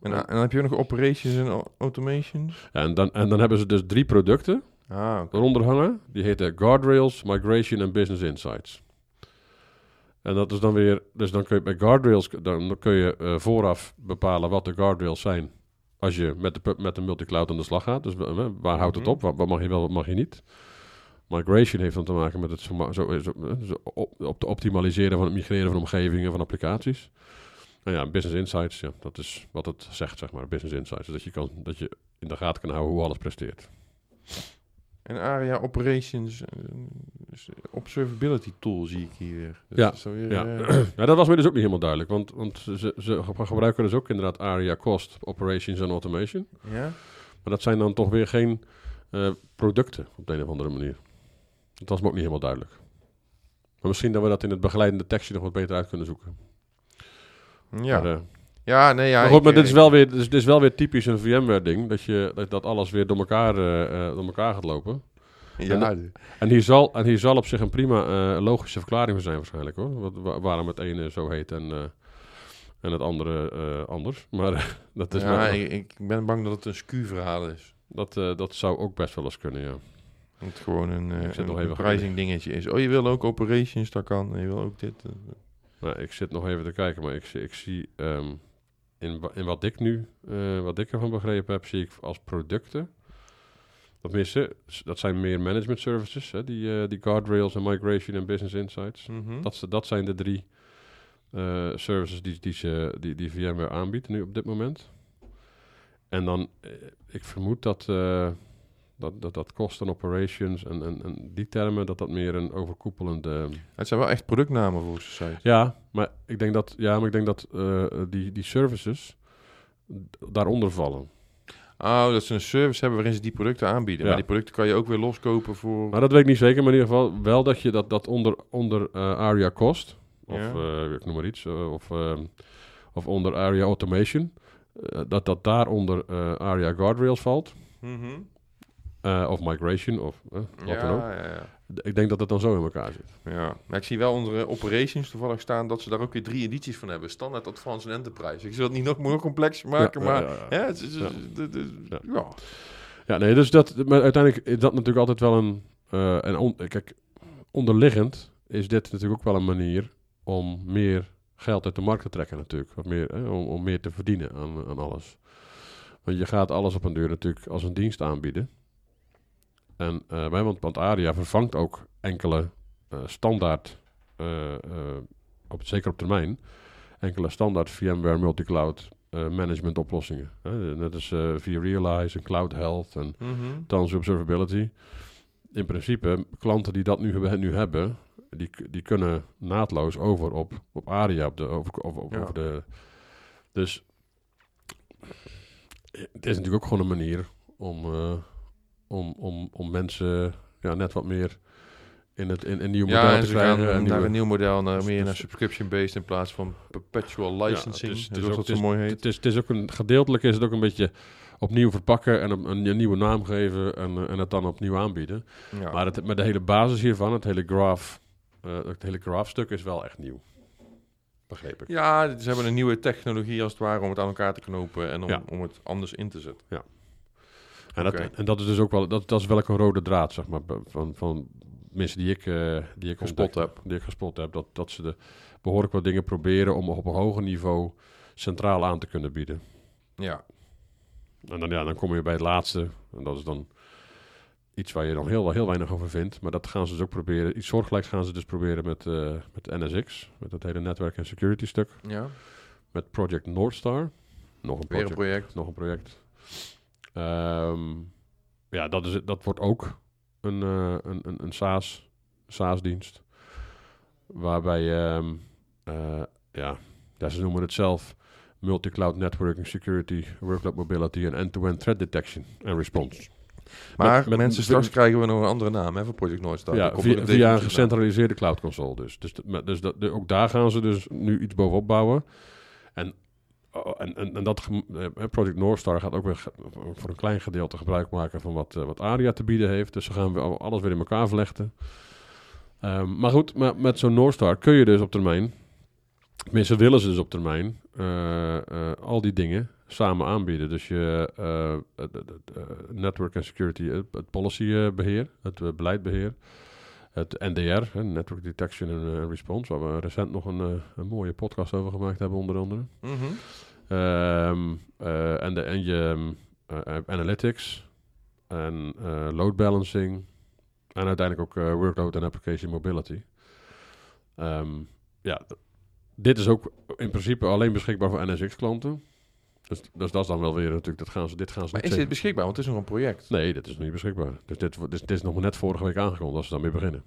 En, en dan heb je ook nog operations en au- automations. En, dan, en dan hebben ze dus drie producten Ah, eronder hangen. Die heten Guardrails, Migration en Business Insights. En dat is dan weer, dus dan kun je bij Guardrails, dan kun je eh, vooraf bepalen wat de Guardrails zijn Als je met de, met de multicloud aan de slag gaat. Dus eh, waar houdt het Mhm. op? Wat, wat mag je wel, wat mag je niet? Migration heeft dan te maken met het zo, ma- zo, zo, zo op, op te optimaliseren van het migreren van omgevingen, van applicaties. Nou ja, Business Insights, ja, dat is wat het zegt, zeg maar. Business Insights. Dus dat je, kan, dat je in de gaten kan houden hoe alles presteert. En ARIA Operations, eh, dus Observability Tool zie ik hier weer. Dus Ja, dat weer, ja. eh, [clears throat] Ja, dat was me dus ook niet helemaal duidelijk. Want, want ze, ze ge- gebruiken dus ook inderdaad ARIA Cost, Operations en Automation. ja? Maar dat zijn dan toch weer geen eh, producten op de een of andere manier. Dat was me ook niet helemaal duidelijk. Maar misschien dat we dat in het begeleidende tekstje nog wat beter uit kunnen zoeken. Ja. Maar, ja, nee, ja. maar goed, maar dit is, eh, wel weer, dit is, dit is wel weer typisch een VMware-ding. Dat, je, dat, dat alles weer door elkaar, eh, eh, door elkaar gaat lopen. Ja, En hier zal, en hier zal op zich een prima eh, logische verklaring voor zijn waarschijnlijk hoor. Wat, wa- waarom het ene zo heet en, en het andere anders. Maar [laughs] dat, is ja, maar, ik, ik ben bang dat het een SKU-verhaal is. dat, dat zou ook best wel eens kunnen, ja. Dat het gewoon een, een even- pricing dingetje is. Oh, je wil ook operations, dat kan. En je wil ook dit. Nou, ik zit nog even te kijken, maar ik, zie- ik zie ehm, in, wa- in wat ik nu, eh, wat ik ervan begrepen heb, zie ik als producten. Dat, s- dat zijn meer management services, hè, die, eh, die guardrails en migration en business insights. Mhm. Dat, zijn de drie eh, services die, die, ze, die, die VMware aanbiedt nu op dit moment. En dan, ik vermoed dat, dat, dat, dat cost en operations en, en, en die termen, dat dat meer een overkoepelende... Het zijn wel echt productnamen de site. Ja, maar ik denk dat, ja, maar ik denk dat eh, die, die services daaronder vallen. Oh, dat ze een service hebben waarin ze die producten aanbieden. Ja. Maar die producten kan je ook weer loskopen voor... Maar dat weet ik niet zeker, maar in ieder geval wel dat je dat, dat onder, onder eh, ARIA Cost, of Ja. eh, ik noem maar iets, of, of onder ARIA Automation, dat dat daaronder ARIA Guardrails valt, Mhm. Eh, of Migration, of eh, wat ja, dan ook. ja, ja. Ik denk dat het dan zo in elkaar zit. Ja, maar ik zie wel onder eh, operations toevallig staan dat ze daar ook weer drie edities van hebben. Standaard, Advanced en Enterprise. Ik zal het niet nog meer complex maken, maar... ja, ja, nee, dus dat, maar uiteindelijk is dat natuurlijk altijd wel een, eh een on- kijk, onderliggend is dit natuurlijk ook wel een manier om meer geld uit de markt te trekken natuurlijk. Wat meer, hè, om, om meer te verdienen aan, aan alles. Want je gaat alles op een deur natuurlijk als een dienst aanbieden. En eh, wij, want, want ARIA vervangt ook enkele eh, standaard, eh, eh, op, zeker op termijn, enkele standaard VMware multicloud eh, management oplossingen. Net als eh vRealize en Cloud Health en Mhm. Tans Observability. In principe, klanten die dat nu, hebben- nu hebben, die, die kunnen naadloos over op, op ARIA, op de, over, over, over Ja. de... Dus het is natuurlijk ook gewoon een manier om, eh, om, om, om mensen ja, net wat meer in het in, een nieuw model Ja, en te krijgen. gaan en naar nieuwe- een nieuw model, naar Dus- meer dus- naar subscription-based in plaats van perpetual licensing. het is- het is zoals ook- dat het zo mooi heet. Het is, het is ook een gedeeltelijk is het ook een beetje opnieuw verpakken en een, een, een nieuwe naam geven en, eh, en het dan opnieuw aanbieden. Ja. Maar, het, maar de hele basis hiervan, het hele graph, eh, het hele graph stuk is wel echt nieuw. Begreep ik. Ja, ze hebben een nieuwe technologie als het ware om het aan elkaar te knopen en om, Ja. om het anders in te zetten. En, dat, en dat is dus ook wel, dat, dat is wel een rode draad, zeg maar, van, van mensen die ik, eh, die ik Gespot heb. Die ik gespot heb, dat, dat ze de behoorlijk wat dingen proberen om op een hoger niveau centraal aan te kunnen bieden. Ja. En dan, ja, dan kom je bij het laatste. En dat is dan iets waar je nog heel, heel weinig over vindt. Maar dat gaan ze dus ook proberen. Iets soortgelijks gaan ze dus proberen met, eh, met NSX. Met dat hele netwerk en security stuk. ja. Met Project Northstar. Nog een een project. nog een project. Ehm, ja, dat, is, het- dat wordt ook een, eh, een, een, een SaaS, SaaS-dienst. Waarbij, ehm, eh, ja, ja, ze noemen het zelf multi-cloud networking, security, workload mobility en end-to-end threat detection en response. Maar Met- met- mensen, straks krijgen we nog een andere naam hè, voor Project Northstar. ja, via, een via een gecentraliseerde cloud console dus. Dus, dus dat, ook daar gaan ze dus nu iets bovenop bouwen. En, oh, en, en, en dat eh, Project Northstar gaat ook weer voor een klein gedeelte gebruik maken van wat, eh, wat ARIA te bieden heeft. Dus ze gaan al- alles weer in elkaar vlechten. Ehm, maar goed, maar met zo'n Northstar kun je dus op termijn, tenminste willen ze dus op termijn, eh, al die dingen samen aanbieden. Dus je eh, network en security, het, policy eh, beheer, het eh, beleidbeheer, het NDR, Network Detection and eh, Response, waar we recent nog een, eh, een mooie podcast over gemaakt hebben onder andere. Mhm. Ehm, eh, en, de, en je analytics en load balancing en uiteindelijk ook workload en application mobility. Ehm, ja, dit is ook in principe alleen beschikbaar voor NSX-klanten. Dus, dus dat is dan wel weer natuurlijk, dat gaan ze, dit gaan ze Maar is dit beschikbaar? Want het is nog een project. Nee, dit is nog niet beschikbaar. Dus dit, dus, dit is nog maar net vorige week aangekondigd als ze daarmee beginnen.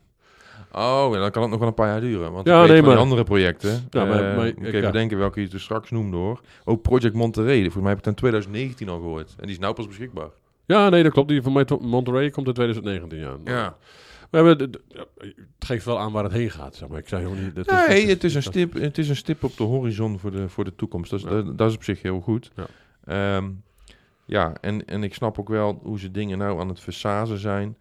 Oh, ja, dan kan het nog wel een paar jaar duren. Want Ja, nee, maar- andere projecten. Ja, maar- eh, maar- ik even ja. denken welke je dus straks noemde hoor. Ook Project Monterey. Volgens mij heb ik het in 2019 al gehoord. En die is nou pas beschikbaar. Ja, nee, dat klopt. Die van mij Monterey komt in 2019 ja. Ja. We hebben, de- het geeft wel aan waar het heen gaat, zeg maar. Ik zei niet... dit Nee, het is, een stip, het is een stip op de horizon voor de, voor de toekomst. Dat is, Ja. dat, dat is op zich heel goed. Ja. Ehm, ja, en, en ik snap ook wel hoe ze dingen nou aan het versazen zijn.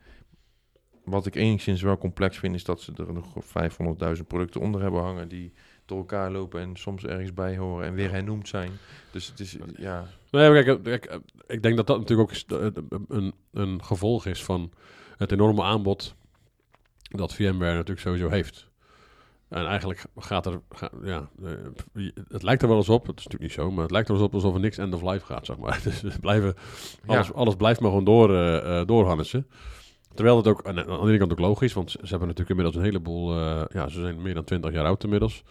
Wat ik enigszins wel complex vind, is dat ze er nog 500.000 producten onder hebben hangen die door elkaar lopen en soms ergens bij horen en weer hernoemd zijn. Dus het is, ja... Nee, kijk, kijk, ik denk dat dat natuurlijk ook een, een gevolg is van het enorme aanbod dat VMware natuurlijk sowieso heeft. En eigenlijk gaat er, ja, eh, het lijkt er wel eens op, het is natuurlijk niet zo, maar het lijkt er wel eens op alsof er niks end of life gaat, zeg maar. [laughs] Dus we blijven, alles, Ja. alles blijft maar gewoon door, eh, doorhannissen. Terwijl het ook, aan de aan de ene kant ook logisch, want ze hebben natuurlijk inmiddels een heleboel, eh, ja, ze zijn meer dan 20 jaar oud inmiddels.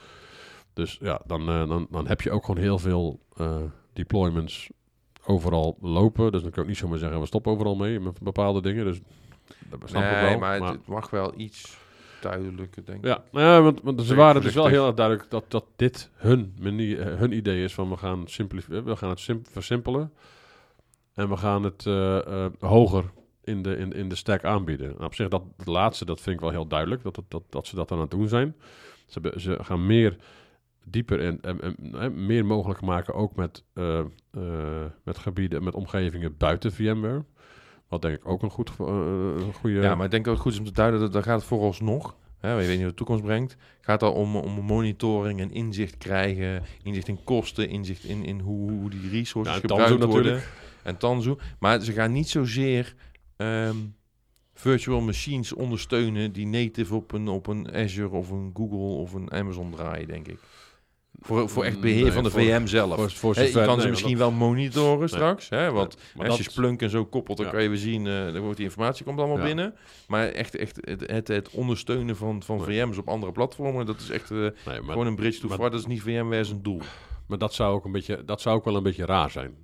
Dus ja, dan, dan, dan heb je ook gewoon heel veel deployments overal lopen. Dus dan kan ik ook niet zomaar zeggen, we stoppen overal mee met bepaalde dingen. Dus dat snap ik nee, wel. maar, maar- het, mag wel iets duidelijker, denk ik. ja, nou ja, want, want ze waren dus wel heel erg duidelijk dat, dat dit hun, manier, eh, hun idee is van we gaan, eh, we gaan het sim- versimpelen. En we gaan het eh, hoger in de, in, in de stack aanbieden. Nou, op zich, dat laatste, dat vind ik wel heel duidelijk, dat, het- dat, dat ze dat aan het doen zijn. Ze, hebben- ze gaan meer dieper en, en, en, meer mogelijk maken, ook met, met gebieden, met omgevingen buiten VMware. Wat denk ik ook een, goed, eh, een goede... Ja, maar ik denk dat het goed is om te duiden dat daar gaat het vooralsnog, hè, we weten niet wat de toekomst brengt, gaat het om, om monitoring en inzicht krijgen, inzicht in kosten, inzicht in, in hoe, hoe die resources en Tanzu gebruikt worden. natuurlijk. En Tanzu. Maar ze gaan niet zozeer ehm, virtual machines ondersteunen die native op een, op een Azure of een Google of een Amazon draaien, denk ik. Voor, voor echt beheer Nee, van de voor- VM zelf. Voor, voor je kan nee, ze misschien wel monitoren straks, hè, want als dat- je Splunk en zo koppelt, dan Ja. kan je weer zien, eh dan wordt die informatie komt allemaal Ja. binnen. Maar echt, echt het, het, het ondersteunen van, van Nee. VM's op andere platformen, dat is echt eh, nee, maar, gewoon een bridge to maar- far. Dat is niet VMware zijn doel. maar dat zou ook een beetje, dat zou ook wel een beetje raar zijn.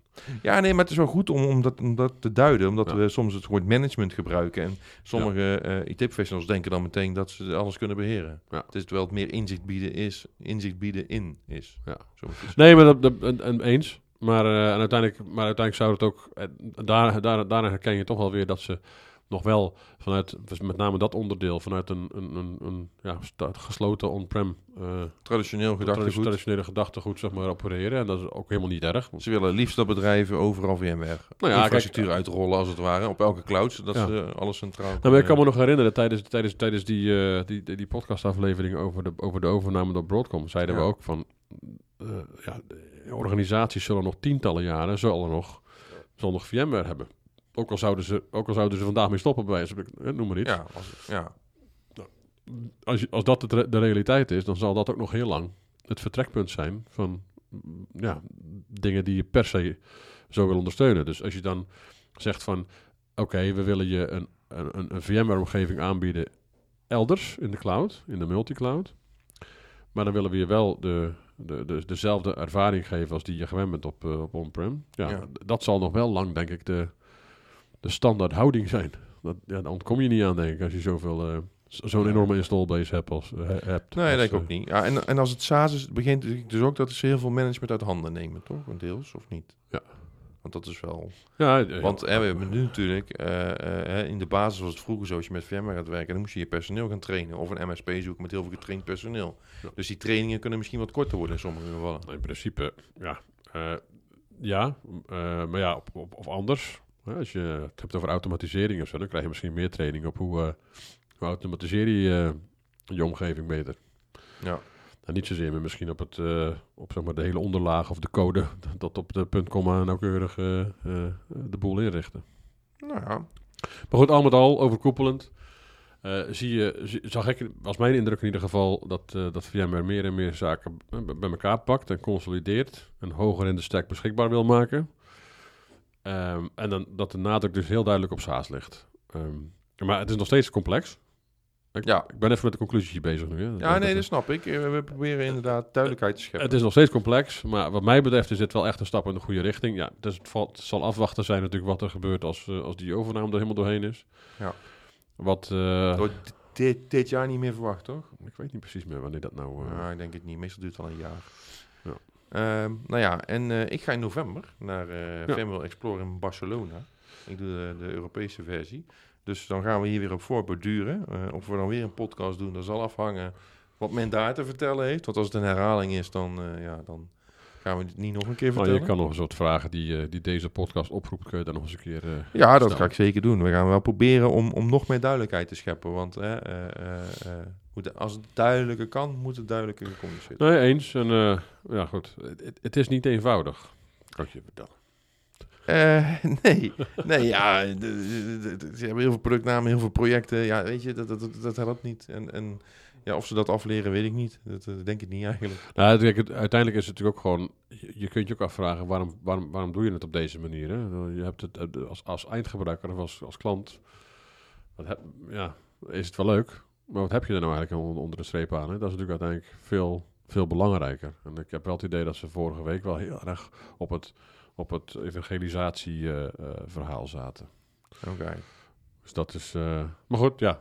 Ja, nee, maar het is wel goed om, om, dat, om dat te duiden, omdat Ja. we soms het woord management gebruiken. En sommige eh IT-professionals denken dan meteen dat ze alles kunnen beheren. Ja. Het is terwijl het meer inzicht bieden is, inzicht bieden in is. Ja. Zo Nee, maar dat, dat en, en eens. Maar, eh, en uiteindelijk, maar uiteindelijk zou het ook, eh, daar, daar, daarin herken je toch wel weer dat ze nog wel vanuit, dus met name dat onderdeel, vanuit een, een, een, een ja, gesloten on-prem eh, Traditioneel gedachtegoed. traditionele gedachtegoed zeg maar, opereren. En dat is ook helemaal niet erg. Want, Ze willen liefst dat bedrijven overal VMware Nou ja, infrastructuur kijk, uitrollen als het ware, op elke cloud, zodat Ja. ze alles centraal nou, maar ik kan me nog herinneren, tijdens, tijdens, tijdens die, eh, die, die, die podcastaflevering over de, over de overname door Broadcom, zeiden Ja. we ook van, eh, ja, organisaties zullen nog tientallen jaren, zullen nog, zullen nog VMware hebben. Ook al zouden ze, ook al zouden ze vandaag mee stoppen bij wijze van noem maar iets. Ja, als, ja. Als, je- als dat de realiteit is, dan zal dat ook nog heel lang het vertrekpunt zijn van mm, ja, dingen die je per se zo wil ondersteunen. Dus als je dan zegt van, oké, we willen je een, een, een- VMware-omgeving aanbieden elders in de cloud, in de multicloud. Maar dan willen we je wel de, de, de, dezelfde ervaring geven als die je gewend bent op, eh, op on-prem. Ja, dat zal nog wel lang, denk ik, de, de standaard houding zijn. Dat, ja, daar ontkom je niet aan, denk ik, als je zoveel, eh, zo'n enorme installbase hebt. Als, eh, hebt Nee, als, dat denk ik eh, ook niet. Ja, en, en als het SaaS is, begint het dus ook dat ze heel veel management uit handen nemen, toch? Deels, of niet? Ja. Want dat is wel... Ja, ja, Want ja. we hebben nu natuurlijk, in de basis was het vroeger zo, als je met VMware gaat werken, dan moest je je personeel gaan trainen. Of een MSP zoeken met heel veel getraind personeel. Dus die trainingen kunnen misschien wat korter worden in sommige gevallen. In principe, ja. ja, maar ja, of anders. Als je het hebt over automatisering of zo, dan krijg je misschien meer training op hoe, eh, hoe automatiseer je eh, je omgeving beter. Ja. En niet zozeer maar misschien op, het, eh, op zeg maar, de hele onderlaag of de code, [laughs] dat op de punt, komma nauwkeurig eh, de boel inrichten. Nou ja, Maar goed, al met al overkoepelend. zie je, zag ik, was mijn indruk in ieder geval, dat, dat VMware meer en meer zaken bij elkaar pakt en consolideert en hoger in de stack beschikbaar wil maken. Ehm, en dan, dat de nadruk dus heel duidelijk op SaaS ligt. Ehm, maar het is nog steeds complex. Ik, Ja. ik ben even met de conclusie bezig nu. Hè. Ja, nee, dat snap ik. Eh, We proberen inderdaad duidelijkheid te scheppen. Het is nog steeds complex, maar wat mij betreft is dit wel echt een stap in de goede richting. Ja, dus het, valt, het zal afwachten zijn natuurlijk wat er gebeurt als, eh, als die overname er helemaal doorheen is. Ja. Wat, d- dit, dit jaar niet meer verwacht, toch? ik weet niet precies meer wanneer dat nou... Ja, ik denk het niet. Meestal duurt het al een jaar. Ja. Ehm, nou ja, en eh, ik ga in november naar eh Ja. VMware Explorer in Barcelona. Ik doe de, de Europese versie. Dus dan gaan we hier weer op voorborduren. Eh of we dan weer een podcast doen, dat zal afhangen wat men daar te vertellen heeft. Want als het een herhaling is, dan, eh, ja, dan gaan we het niet nog een keer maar vertellen. je kan nog een soort vragen die, eh, die deze podcast oproept, kun je dan nog eens een keer... eh, Ja, dat stellen. ga ik zeker doen. We gaan wel proberen om, om nog meer duidelijkheid te scheppen. Want eh, als het duidelijker kan, moet het duidelijker gecommuniceerd worden. Nee, eens. En, ja, goed. Het, het- is niet eenvoudig, kan je vertellen. [laughs] Nee, nee, ja, ze hebben heel veel productnamen, heel veel projecten. Ja, weet je, dat, dat, dat, dat helpt niet. En, en ja, of ze dat afleren, weet ik niet. Dat eh, denk ik niet eigenlijk. Nou, uiteindelijk is het natuurlijk ook gewoon... Je, kunt je ook afvragen, waarom, waarom, waarom doe je het op deze manier? Hè? Je hebt het eh, als, als eindgebruiker of als, als klant... Wat heb, ja, is het wel leuk, maar wat heb je er nou eigenlijk onder, onder de streep aan? Hè? Dat is natuurlijk uiteindelijk veel, veel belangrijker. En ik heb wel het idee dat ze vorige week wel heel erg op het, op het evangelisatieverhaal zaten. Oké. Dus dat is. eh, maar goed, ja.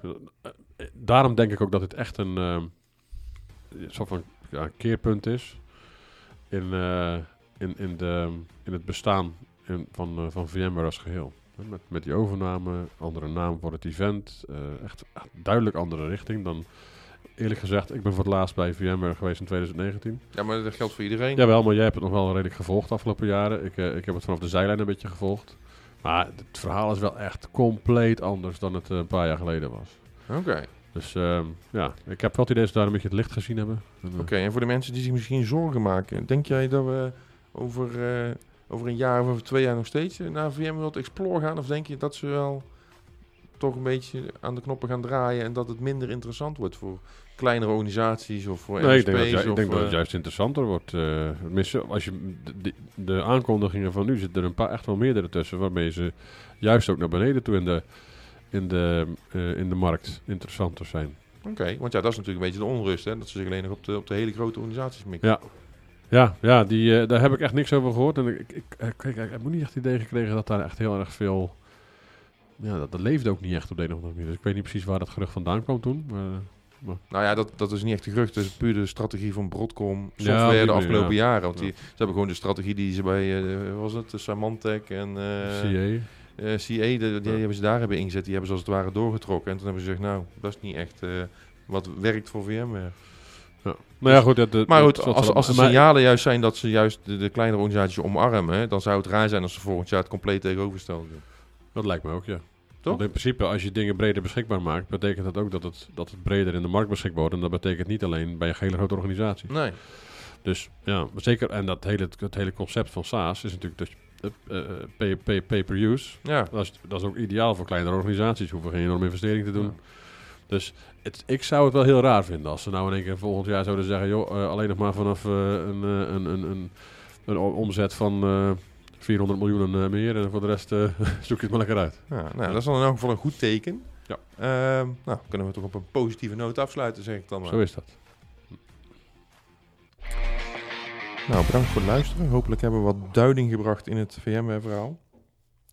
Eh, eh, Daarom denk ik ook dat het echt een ehm, soort van ja, keerpunt is in, eh, in, in, de, in het bestaan in, van, eh, van VMware als geheel. Met, met die overname, andere naam voor het event, eh, echt, echt duidelijk andere richting dan. Eerlijk gezegd, ik ben voor het laatst bij VMware geweest in 2019. Ja, maar dat geldt voor iedereen. Jawel, maar jij hebt het nog wel redelijk gevolgd de afgelopen jaren. Ik, eh, ik heb het vanaf de zijlijn een beetje gevolgd. Maar het verhaal is wel echt compleet anders dan het eh, een paar jaar geleden was. Oké. Dus ehm, ja, ik heb wel het idee dat ze daar een beetje het licht gezien hebben. En, eh, Oké, en voor de mensen die zich misschien zorgen maken, denk jij dat we over, eh, over een jaar of over twee jaar nog steeds eh, naar VMworld Explore gaan? Of denk je dat ze wel toch een beetje aan de knoppen gaan draaien en dat het minder interessant wordt voor kleinere organisaties of voor Nee, ik denk, dat, ju- ik denk dat het juist interessanter wordt. tenminste, als je de aankondigingen van nu zitten er een paar echt wel meerdere tussen, waarmee ze juist ook naar beneden toe in de, in de, eh, in de markt interessanter zijn. Oké, want ja, dat is natuurlijk een beetje de onrust, hè? Dat ze zich alleen nog op de, op de hele grote organisaties mikken. Ja. Ja, ja die, eh, daar heb ik echt niks over gehoord. En ik, ik, ik, kijk, ik heb niet echt het idee gekregen dat daar echt heel erg veel... Ja, dat, dat leefde ook niet echt op de een of andere manier. Dus ik weet niet precies waar dat gerucht vandaan kwam toen. Maar, Nou ja, dat, dat is niet echt een gerucht. Dat is puur de strategie van Broadcom Ja, software die de afgelopen ja. jaren. Want Ja. die, ze hebben gewoon de strategie die ze bij, eh, wat was het, de Symantec en eh, CA. eh, CA, de- die, Ja. hebben ze daar hebben ingezet. Die hebben ze als het ware doorgetrokken. En toen hebben ze gezegd, nou, dat is niet echt eh, wat werkt voor VMware. Ja. Nou ja, goed. dat- dat- Maar dat goed, zal- als, als de maar- signalen juist zijn dat ze juist de, de kleinere organisaties omarmen, dan zou het raar zijn als ze volgend jaar het compleet tegenovergestelde doen. Dat lijkt me ook, ja. Toch? Want in principe, als je dingen breder beschikbaar maakt, betekent dat ook dat het, dat het breder in de markt beschikbaar wordt. En dat betekent niet alleen bij een hele grote organisatie. Nee. Dus ja, maar zeker. En dat hele, het hele concept van SaaS is natuurlijk dus, eh, eh, pay, pay, pay per use. Ja. Dat is, dat is ook ideaal voor kleinere organisaties. hoeven geen enorme investering te doen. Ja. Dus het, ik zou het wel heel raar vinden als ze nou in één keer volgend jaar zouden zeggen... joh, eh, alleen nog maar vanaf eh, een, eh, een, een, een, omzet van eh 400 miljoen en meer. En voor de rest eh, [laughs] zoek je het maar lekker uit. Ja, nou, dat is dan in elk geval een goed teken. Ja. Ehm, nou, kunnen we toch op een positieve noot afsluiten, zeg ik dan maar. Zo is dat. Nou, bedankt voor het luisteren. Hopelijk hebben we wat duiding gebracht in het VMware-verhaal.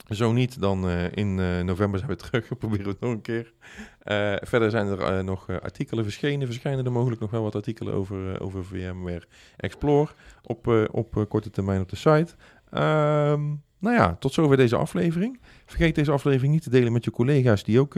Zo niet, dan eh, in eh, november zijn we [laughs] terug. Proberen we het nog een keer. Eh, verder zijn er nog artikelen verschenen. Verschijnen er mogelijk nog wel wat artikelen over, over VMware Explore op, op korte termijn op de site. Ehm, nou ja, tot zover deze aflevering. Vergeet deze aflevering niet te delen met je collega's die ook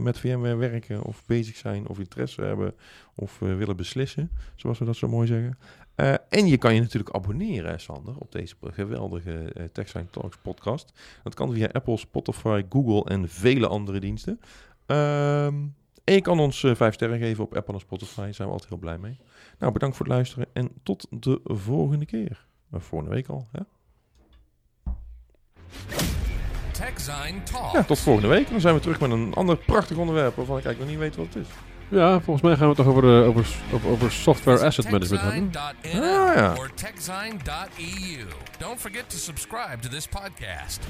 met VMware werken of bezig zijn of interesse hebben of willen beslissen, zoals we dat zo mooi zeggen. Eh, en je kan je natuurlijk abonneren, Sander, op deze geweldige uh, TechSign Talks podcast. Dat kan via Apple, Spotify, Google en vele andere diensten. Ehm, en je kan ons eh, vijf sterren geven op Apple en Spotify. Daar zijn we altijd heel blij mee. Nou, bedankt voor het luisteren en tot de volgende keer. Uh, volgende week al, hè? TechZine Talk. Ja, tot volgende week. Dan zijn we terug met een ander prachtig onderwerp waarvan ik eigenlijk nog niet weet wat het is. Ja, volgens mij gaan we het toch over, eh, over, over, over software asset management hebben. Ah, ja. or TechZine.eu. Don't forget to subscribe to this podcast.